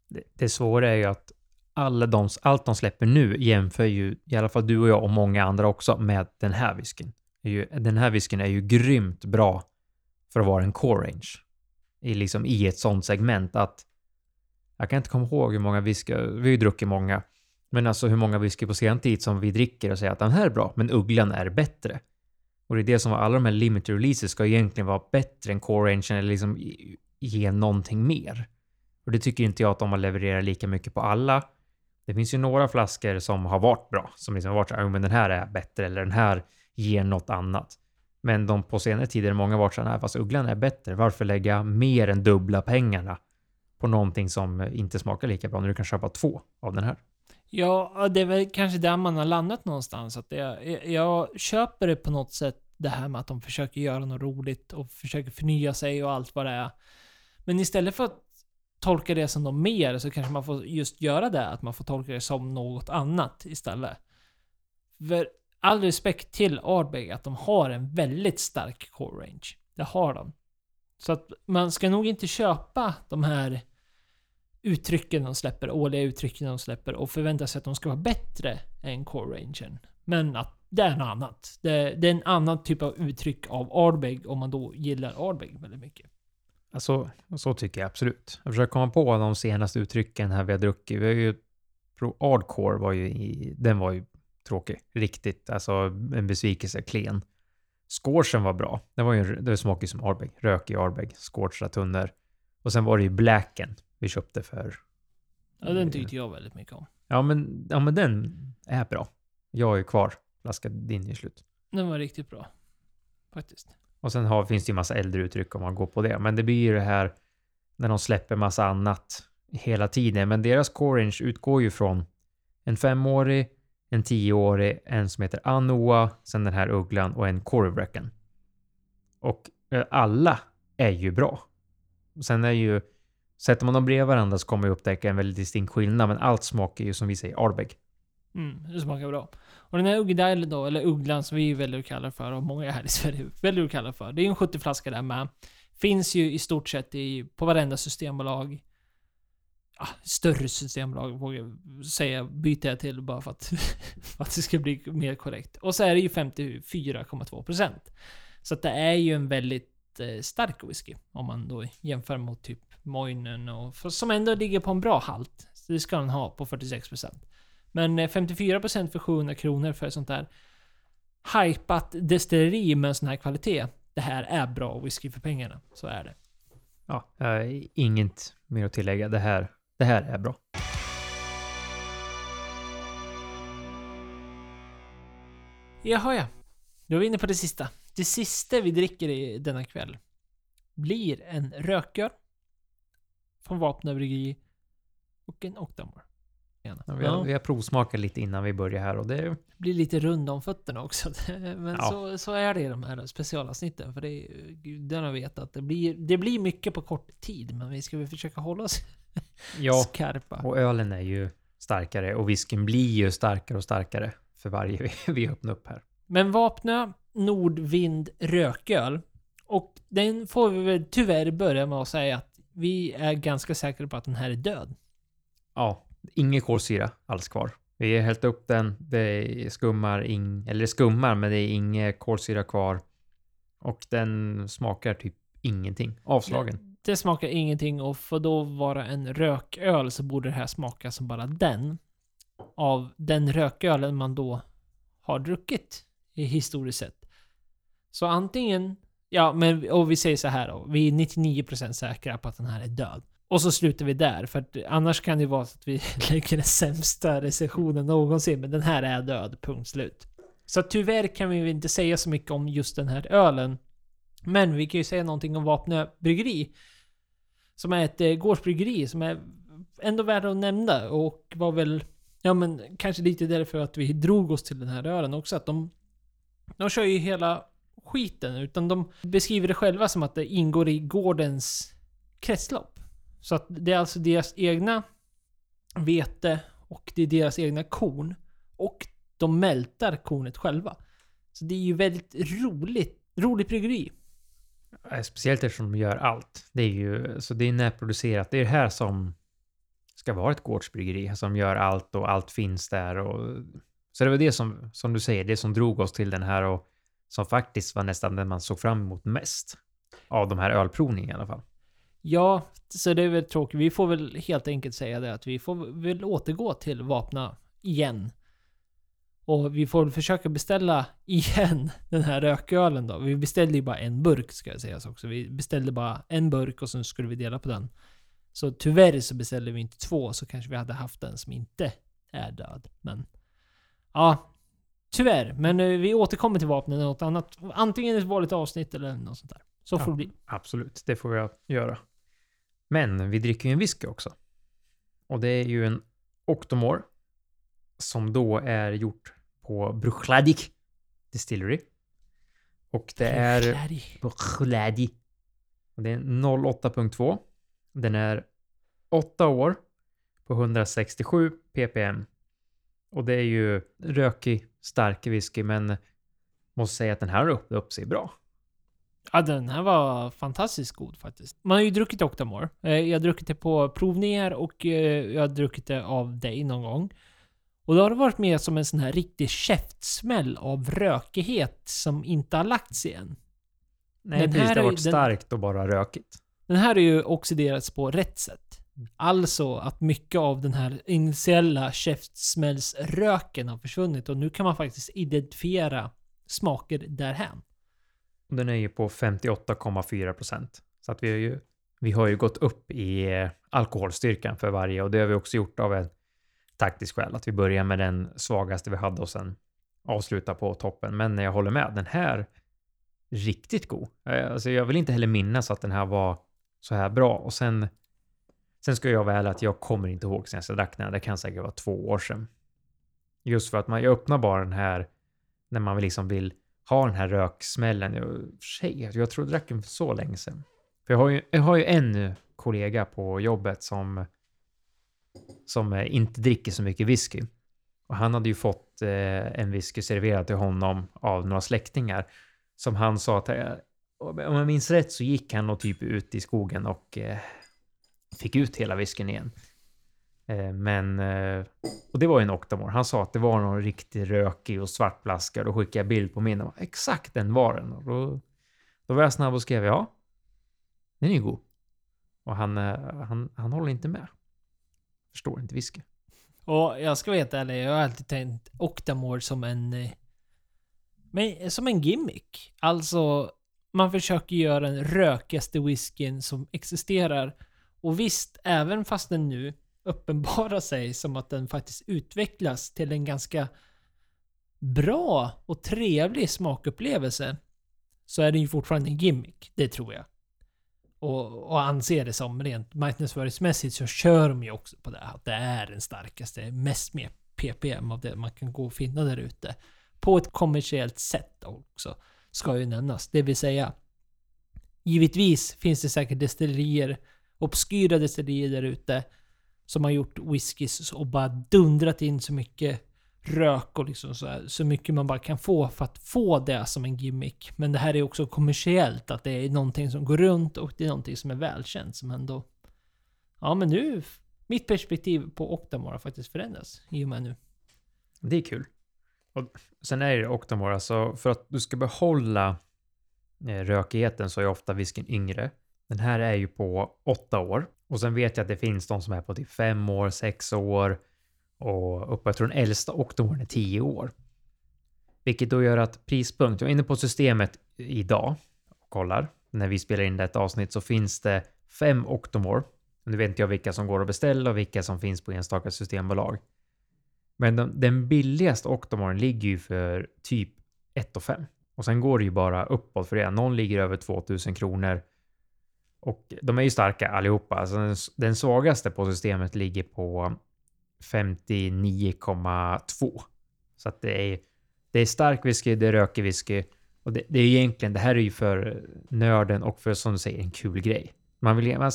Det, det svåra är ju att alla de, allt de släpper nu jämför ju, i alla fall du och jag och många andra också, med den här whiskyn. Den här whiskyn är ju grymt bra för att vara en core range. I, liksom, I ett sånt segment att jag kan inte komma ihåg hur många whisky, vi har ju druckit många, men alltså hur många whisky på sen tid som vi dricker och säger att den här är bra, men ugglan är bättre. Och det är det som var alla de här limited releases ska egentligen vara bättre än core range eller liksom ge någonting mer. Och det tycker inte jag att de har levererat lika mycket på alla. Det finns ju några flaskor som har varit bra, som liksom har varit så här, men den här är bättre eller den här ger något annat. Men de på senare tid är många varit så här, fast ugglan är bättre. Varför lägga mer än dubbla pengarna på någonting som inte smakar lika bra när du kan köpa två av den här? Ja, det är väl kanske där man har landat någonstans. Att jag, jag köper det på något sätt, det här med att de försöker göra något roligt och försöker förnya sig och allt vad det är. Men istället för att tolka det som något mer så kanske man får just göra det, att man får tolka det som något annat istället. För all respekt till Ardbeg, att de har en väldigt stark core range. Det har de. Så att man ska nog inte köpa de här uttrycken de släpper, årliga uttrycken de släpper och förvänta sig att de ska vara bättre än core rangen. Men att det är något annat. Det, det är en annan typ av uttryck av Ardbeg om man då gillar Ardbeg väldigt mycket. Alltså, så tycker jag absolut. Jag försöker komma på de senaste uttrycken här vi har druckit. Vi har ju... Hardcore var ju i... Den var ju tråkig. Riktigt. Alltså en besvikelse. Klen. Scorchen var bra. Det var ju... Det smakade ju som Ardbeg. Rök i Ardbeg. Scorchade tunnor. Och sen var det ju Blacken vi köpte för... Ja, den tyckte jag väldigt mycket om. Ja men, ja, men den är bra. Jag ju kvar flaska din i slut. Den var riktigt bra. Faktiskt. Och sen har, finns det ju massa äldre uttryck om man går på det. Men det blir ju det här när de släpper massa annat hela tiden. Men deras core range utgår ju från en femårig, en tioårig, en som heter Anoa, sen den här ugglan och en Corybrecken. Och eh, alla är ju bra. Sen är ju, sätter man dem bredvid varandra så kommer man upptäcka en väldigt distinkt skillnad. Men allt smakar ju som vi säger Ardbeg. Mm, det smakar bra. Och den här Uggedile då, eller Ugglan som vi väljer att kalla för, och många här i <laughs> Sverige väljer att kalla för. Det är ju en 70 flaska där med. Finns ju i stort sett i, på varenda systembolag. Ja, större systembolag vågar jag säga, byter jag till bara för att, <laughs> för att det ska bli mer korrekt. Och så är det ju 54,2%. Så att det är ju en väldigt eh, stark whisky. Om man då jämför mot typ Moinen och... för- Som ändå ligger på en bra halt. Så det ska den ha på 46%. Men eh, 54% för 700 kronor för sånt där hypat destilleri med en sån här kvalitet. Det här är bra whisky för pengarna. Så är det. Ja, eh, inget mer att tillägga. Det här, det här är bra. Jaha ja. Då är vi inne på det sista. Det sista vi dricker i denna kväll blir en rököl från Vapnabryggeri och en Octamore. Ja, vi, har, Ja, vi har provsmakat lite innan vi började här och det blir lite rund om fötterna också. <laughs> Men Ja. så, så är det i de här specialavsnitten. För det är gudarna vet att det blir, det blir mycket på kort tid. Men vi ska väl försöka hålla oss <laughs> Ja, skarpa. och ölen är ju starkare och whiskyn blir ju starkare och starkare för varje vi, <laughs> vi öppnar upp här. Men Vapna Nordvind rököl. Och den får vi väl tyvärr börja med att säga att vi är ganska säkra på att den här är död. Ja, ingen kolsyra alls kvar. Vi har hällt upp den, det skummar, ing, eller skummar, men det är ingen kolsyra kvar. Och den smakar typ ingenting. Avslagen. Det smakar ingenting och för då vara en rököl så borde det här smaka som bara den. Av den rökölen man då har druckit i historiskt sett. Så antingen, ja men och vi säger så här då, vi är 99% säkra på att den här är död. Och så slutar vi där, för att annars kan det ju vara så att vi <laughs> lägger den sämsta recensionen någonsin, men den här är död, punkt slut. Så tyvärr kan vi inte säga så mycket om just den här ölen. Men vi kan ju säga någonting om Vapnö Bryggeri. Som är ett eh, gårdsbryggeri som är ändå värt att nämna och var väl, ja men kanske lite därför att vi drog oss till den här ölen också. Att de, de kör ju hela skiten, utan de beskriver det själva som att det ingår i gårdens kretslopp. Så att det är alltså deras egna vete och det är deras egna korn. Och de mältar kornet själva. Så det är ju väldigt roligt, roligt bryggeri. Speciellt eftersom de gör allt. Det är ju, så det är närproducerat. Det är det här som ska vara ett gårdsbryggeri, som gör allt och allt finns där. Och, så det var det som, som du säger, det som drog oss till den här och som faktiskt var nästan den man såg fram emot mest. Av de här ölprovningarna i alla fall. Ja, så det är väl tråkigt. Vi får väl helt enkelt säga det att vi får väl återgå till Vapna igen. Och vi får väl försöka beställa <laughs> igen den här rökölen då. Vi beställde ju bara en burk ska jag säga också. Vi beställde bara en burk och sen skulle vi dela på den. Så tyvärr så beställde vi inte två så kanske vi hade haft en som inte är död. Men ja, tyvärr. Men eh, vi återkommer till vapnen i något annat. Antingen ett vanligt avsnitt eller något sånt där. Så Ja. får det bli. Absolut, det får jag göra. Men vi dricker ju en whisky också. Och det är ju en Octomore. Som då är gjort på Bruichladdich Distillery. Och det är... Bruichladdich. Och det är 08.2. Den är 8 år på 167 ppm. Och det är ju rökig, stark whisky, men måste säga att den här har upp, upp sig bra. Ja, den här var fantastiskt god faktiskt. Man har ju druckit Octamore. Eh, Jag har druckit det på provningar och eh, jag har druckit det av dig någon gång. Och då har det varit mer som en sån här riktig käftsmäll av rökighet som inte har lagt sig än. Nej, Den precis. här Det har varit den- starkt och bara rökigt. Den här är ju oxiderats på rätt sätt. Alltså att mycket av den här initiella käftsmällsröken har försvunnit och nu kan man faktiskt identifiera smaker därhän. Och Den är ju på 58,4 procent. Så att vi har ju, vi har ju gått upp i eh, alkoholstyrkan för varje och det har vi också gjort av en taktisk skäl. Att vi börjar med den svagaste vi hade och sen avslutar på toppen. Men jag håller med, den här riktigt god. Eh, alltså jag vill inte heller minnas att den här var så här bra. Och sen, sen ska jag väl att jag kommer inte ihåg senast jag drack den här. Det kan säkert vara två år sedan. Just för att man, jag öppnar bara den här när man liksom vill ha den här röksmällen. Jag, för sig, jag tror jag drack den för så länge sedan. För jag har ju, jag har ju en eh, kollega på jobbet som, som eh, inte dricker så mycket whisky. Och han hade ju fått eh, en whisky serverad till honom av några släktingar. Som han sa att, eh, om jag minns rätt så gick han och typ ut i skogen och eh, fick ut hela whiskyn igen. Eh, men, eh, och det var ju en Octomore. Han sa att det var någon riktigt rökig och svartblaskad och skickade bild på min. Och exakt den var den. Och då, då var jag snabb och skrev ja, den är ju god. Och han, eh, han, han håller inte med. Förstår inte whisky. Och jag ska vara helt ärlig, jag har alltid tänkt Octamore som en... Men, som en gimmick. Alltså, man försöker göra den rökigaste whiskyn som existerar. Och visst, även fast den nu uppenbara sig som att den faktiskt utvecklas till en ganska bra och trevlig smakupplevelse. Så är den ju fortfarande en gimmick, det tror jag. Och, och anser det som rent marknadsföringsmässigt så kör de ju också på det. Att det är den starkaste, mest med ppm av det man kan gå och finna där ute. På ett kommersiellt sätt också. Ska ju nämnas. Det vill säga. Givetvis finns det säkert destillerier, obskyra destillerier där ute. Som har gjort whiskys och bara dundrat in så mycket rök och liksom så, här, så mycket man bara kan få för att få det som en gimmick. Men det här är också kommersiellt, att det är någonting som går runt och det är någonting som är välkänt som ändå... Ja men nu... Mitt perspektiv på Octamore har faktiskt förändrats i och med nu. Det är kul. Och sen är det Octamore, alltså för att du ska behålla eh, rökigheten så är ofta whiskyn yngre. Den här är ju på åtta år. Och sen vet jag att det finns de som är på typ fem år, sex år och uppe. Jag tror den äldsta Octomoren är tio år. Vilket då gör att prispunkt, jag är inne på systemet idag och kollar. När vi spelar in detta avsnitt så finns det fem Octomore. Nu vet inte jag vilka som går att beställa och vilka som finns på enstaka systembolag. Men den, den billigaste Octomoren ligger ju för typ 1 5 och sen går det ju bara uppåt för det. Någon ligger över 2000 kronor. Och de är ju starka allihopa. Alltså den, den svagaste på systemet ligger på 59,2. Så att det är, det är stark whisky, det är rökig whisky. Och det, det är egentligen, det här är ju för nörden och för som du säger en kul grej. Man vill, är, man,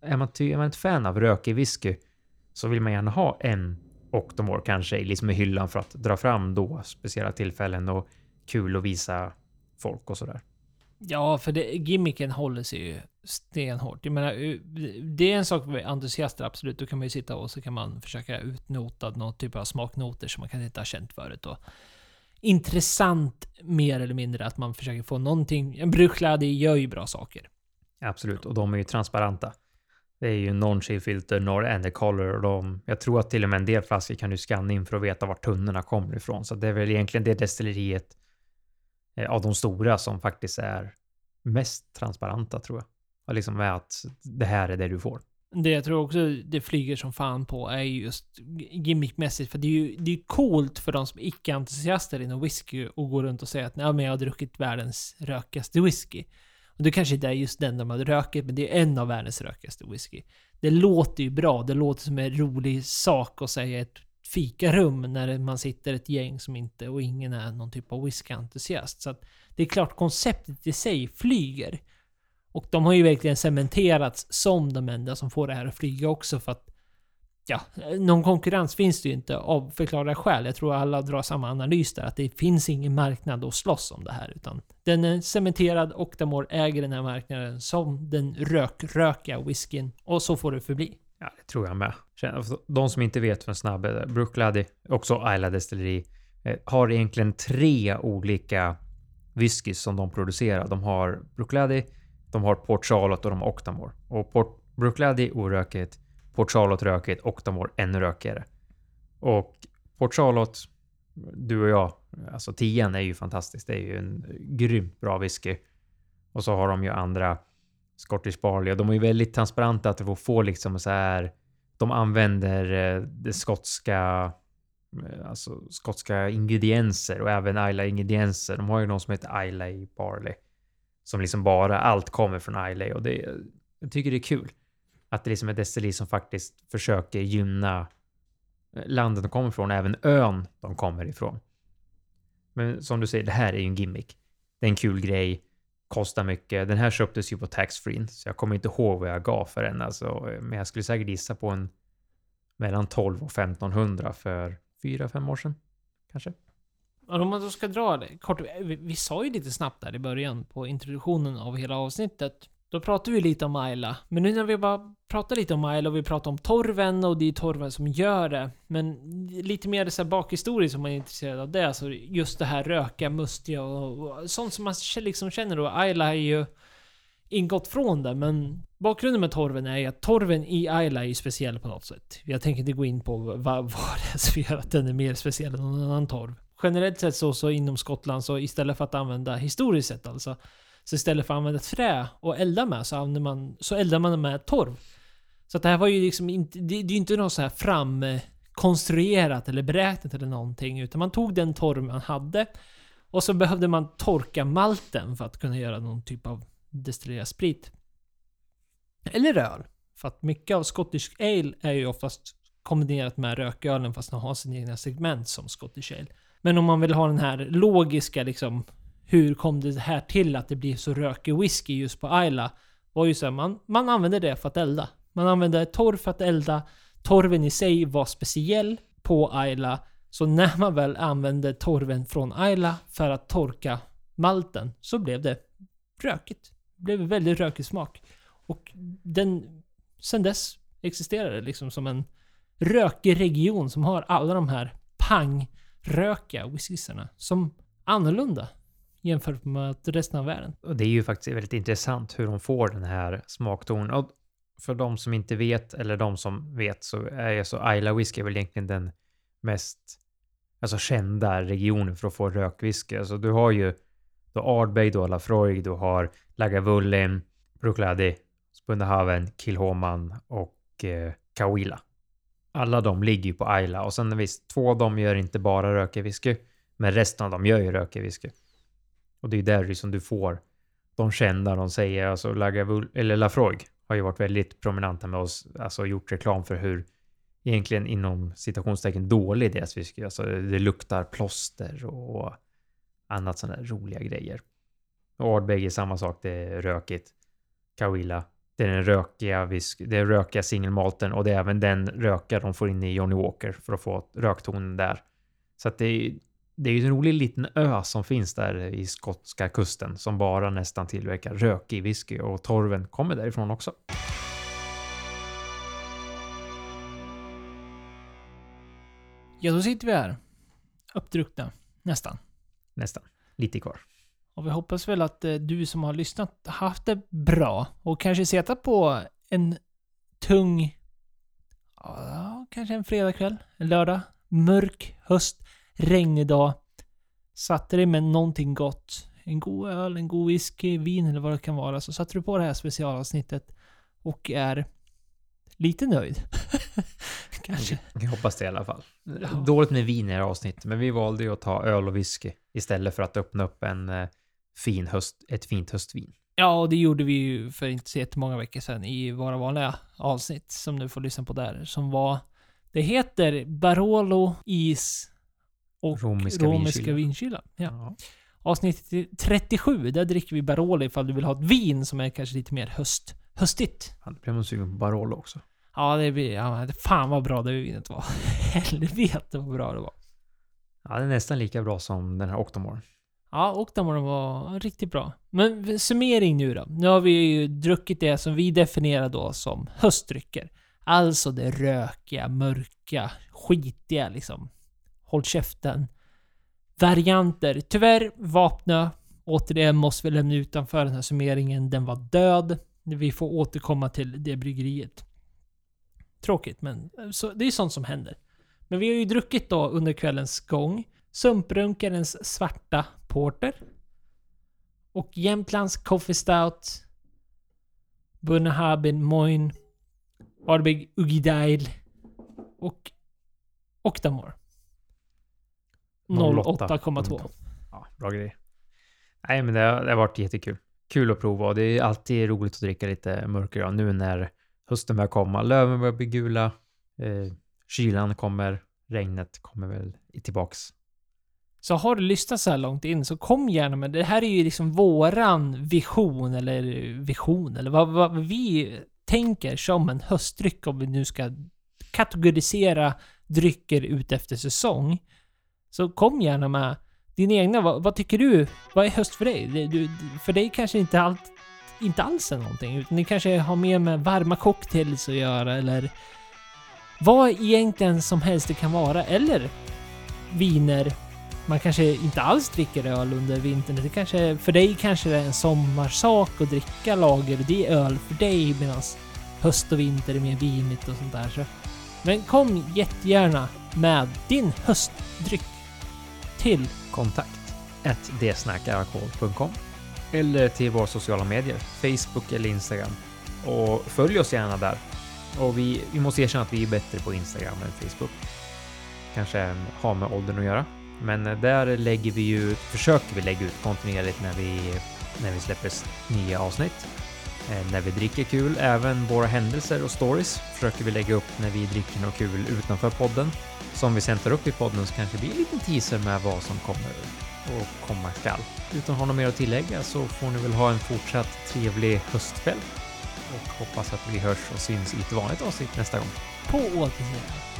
är man ett fan av rökig whisky så vill man gärna ha en Octomore kanske liksom i hyllan för att dra fram då speciella tillfällen och kul att visa folk och sådär. Ja, för det, gimmicken håller sig ju stenhårt. Jag menar, eh, det är en sak med entusiaster, absolut. Då kan man ju sitta och så kan man försöka utnota någon typ av smaknoter som man kanske inte har känt förut. Och intressant, mer eller mindre, att man försöker få någonting. En brukskläde gör ju bra saker. Absolut, och de är ju transparenta. Det är ju non-chill-filter, nor and color och de, jag tror att till och med en del flaskor kan du scanna in för att veta var tunnorna kommer ifrån. Så det är väl egentligen det destilleriet eh, av de stora som faktiskt är mest transparenta tror jag. Och liksom med att det här är det du får. Det jag tror också det flyger som fan på är just gimmickmässigt. För det är ju det är coolt för de som är icke-entusiaster inom whisky och går runt och säger att Nej, men jag har druckit världens rökigaste whisky. Och det kanske inte är just den de har rökit, men det är en av världens rökigaste whisky. Det låter ju bra, det låter som en rolig sak att säga ett fikarum när man sitter ett gäng som inte, och ingen är någon typ av whisky entusiast. Så att det är klart konceptet i sig flyger. Och de har ju verkligen cementerats som de enda som får det här att flyga också för att ja, någon konkurrens finns det ju inte av förklarliga skäl. Jag tror alla drar samma analys där, att det finns ingen marknad att slåss om det här. Utan den är cementerad och Damor äger den här marknaden som den rökröka whiskyn. Och så får det förbli. Ja, det tror jag med. Alltså, de som inte vet vem en snabb, Brooklady, också Isla Destilleri, eh, har egentligen tre olika whiskys som de producerar. De har Brooklady, de har Port Charlotte och de har Octamore. Och Port Brooklady orökigt, Port Charlotte rökigt, Octamore ännu rökigare. Och Port Charlotte, du och jag, alltså tian är ju fantastisk. Det är ju en grymt bra whisky. Och så har de ju andra Scottish Barley och de är ju väldigt transparenta att de får liksom så här. De använder eh, det skotska, eh, alltså skotska ingredienser och även Islay ingredienser. De har ju någon som heter Islay Barley som liksom bara allt kommer från Islay och det, jag tycker det är kul att det liksom är destilleri som faktiskt försöker gynna eh, landet de kommer ifrån, även ön de kommer ifrån. Men som du säger, det här är ju en gimmick. Det är en kul grej, kostar mycket. Den här köptes ju på taxfree, så jag kommer inte ihåg vad jag gav för den. Alltså, men jag skulle säkert gissa på en mellan 12 och 1500 för 4-5 år sedan. Kanske. Om man då ska dra det kort. Vi, vi sa ju lite snabbt där i början på introduktionen av hela avsnittet då pratade vi lite om Ayla. Men nu när vi bara pratar lite om Ayla och vi pratar om torven och det är torven som gör det. Men lite mer så här bakhistoria som man är intresserad av det. Alltså just det här röka, mustiga och, och sånt som man liksom känner då. Ayla är ju ingått från det, men bakgrunden med torven är ju att torven i Ayla är ju speciell på något sätt. Jag tänker inte gå in på vad, vad <laughs> det är som gör att den är mer speciell än någon annan torv. Generellt sett så, så inom Skottland så istället för att använda historiskt sett alltså så istället för att använda trä och elda med så, använder man, så eldar man med torv. Så det här var ju liksom inte, det, det är ju inte något så här framkonstruerat eller beräknat eller någonting. Utan man tog den torv man hade och så behövde man torka malten för att kunna göra någon typ av destillerad sprit. Eller öl. För att mycket av Scottish Ale är ju oftast kombinerat med rökölen fast de har sina egna segment som Scottish Ale. Men om man vill ha den här logiska liksom hur kom det här till att det blir så rökig whisky just på Isla? Var ju så här, man, man använde det för att elda. Man använde torv för att elda. Torven i sig var speciell på Isla. Så när man väl använde torven från Isla för att torka malten så blev det rökigt. Det blev väldigt rökig smak. Och den, sen dess existerar det liksom som en rökig region som har alla de här pang pang-rökiga whiskysarna som annorlunda jämfört med resten av världen. Och det är ju faktiskt väldigt intressant hur de får den här smaktonen. Och för de som inte vet, eller de som vet, så är ju så Isla Whisky är väl egentligen den mest alltså kända regionen för att få rökwhisky. Alltså du har ju du har Ardbeg, du har Lafroig, du har Lagavulin, Bruichladdich, Spundehaven, Kilhoman och eh, Kawila. Alla de ligger ju på Ayla och sen visst, två av dem gör inte bara rökewhisky, men resten av dem gör ju rökewhisky. Och det är ju där som du får de kända, de säger, alltså Lagavul, eller Lafroig har ju varit väldigt prominenta med oss, alltså gjort reklam för hur egentligen inom citationstecken dålig deras whisky, alltså det luktar plåster och annat sådana där roliga grejer. Och Ardbeg är samma sak, det är rökigt. Kawila, det är den rökiga, whisky, det är rökiga singelmalten och det är även den röka de får in i Johnny Walker för att få röktonen där. Så att det är, det är ju en rolig liten ö som finns där i skotska kusten som bara nästan tillverkar rökig whisky och torven kommer därifrån också. Ja, då sitter vi här. Uppdruckna. Nästan. Nästan. Lite kvar. Och vi hoppas väl att eh, du som har lyssnat haft det bra och kanske suttit på en tung, ja, kanske en fredagkväll, en lördag, mörk höst, regnig dag. Satte dig med någonting gott, en god öl, en god whisky, vin eller vad det kan vara. Så satte du på det här specialavsnittet och är lite nöjd. <laughs> kanske. Jag hoppas det i alla fall. Ja. Dåligt med vin i det här avsnittet, men vi valde ju att ta öl och whisky istället för att öppna upp en eh, fin höst, ett fint höstvin. Ja, och det gjorde vi ju för inte så jättemånga veckor sedan i våra vanliga avsnitt som du får lyssna på där. Som var... Det heter Barolo Is och Romerska Romerska vinkyla. vinkyla. Ja. Ja. Avsnitt 37, där dricker vi Barolo ifall du vill ha ett vin som är kanske lite mer höst, höstigt. Ja, då blev man sugen på Barolo också. Ja, det blir... Ja, det- fan vad bra det vinet var. <laughs> Helvete vad bra det var. Ja, det är nästan lika bra som den här Octomore. Ja, Octamore var riktigt bra. Men summering nu då. Nu har vi ju druckit det som vi definierar då som höstdrycker. Alltså det rökiga, mörka, skitiga liksom. Håll käften. Varianter. Tyvärr, Vapnö. Återigen måste vi lämna utanför den här summeringen. Den var död. Vi får återkomma till det bryggeriet. Tråkigt, men så, det är sånt som händer. Men vi har ju druckit då under kvällens gång Sumprunkarens svarta porter. Och Jämtlands Coffee Stout. Bunnahabin Moin. Ardbeg Ugidail. Och Octamore. 08,2. Ja, bra grej. Nej, men det har, det har varit jättekul. Kul att prova och det är alltid roligt att dricka lite mörkare nu när hösten börjar komma. Löven börjar bli gula. Eh, kylan kommer. Regnet kommer väl tillbaks. Så har du lyssnat så här långt in så kom gärna med det. här är ju liksom våran vision eller vision eller vad, vad vi tänker som en höstdryck om vi nu ska kategorisera drycker ut efter säsong. Så kom gärna med din egna. Vad, vad tycker du? Vad är höst för dig? Det, du, för dig kanske inte allt inte alls är någonting, utan ni kanske har mer med varma cocktails att göra eller vad egentligen som helst det kan vara. Eller viner man kanske inte alls dricker öl under vintern. Det kanske, för dig kanske det är en sommarsak att dricka lager. Det är öl för dig medan höst och vinter är mer vinigt och sånt där. Så. Men kom jättegärna med din höstdryck till Kontakt at dsnackalkohol.com eller till våra sociala medier, Facebook eller Instagram. Och följ oss gärna där. Och vi, vi måste erkänna att vi är bättre på Instagram än Facebook. Kanske har med åldern att göra. Men eh, där lägger vi ju, försöker vi lägga ut kontinuerligt när vi, när vi släpper nya avsnitt. Eh, när vi dricker kul, även våra händelser och stories försöker vi lägga upp när vi dricker något kul utanför podden. Som vi sen tar upp i podden så kanske det blir en liten teaser med vad som kommer och komma skall. Utan att ha något mer att tillägga så får ni väl ha en fortsatt trevlig höstkväll och hoppas att vi hörs och syns i ett vanligt avsnitt nästa gång. på återseende.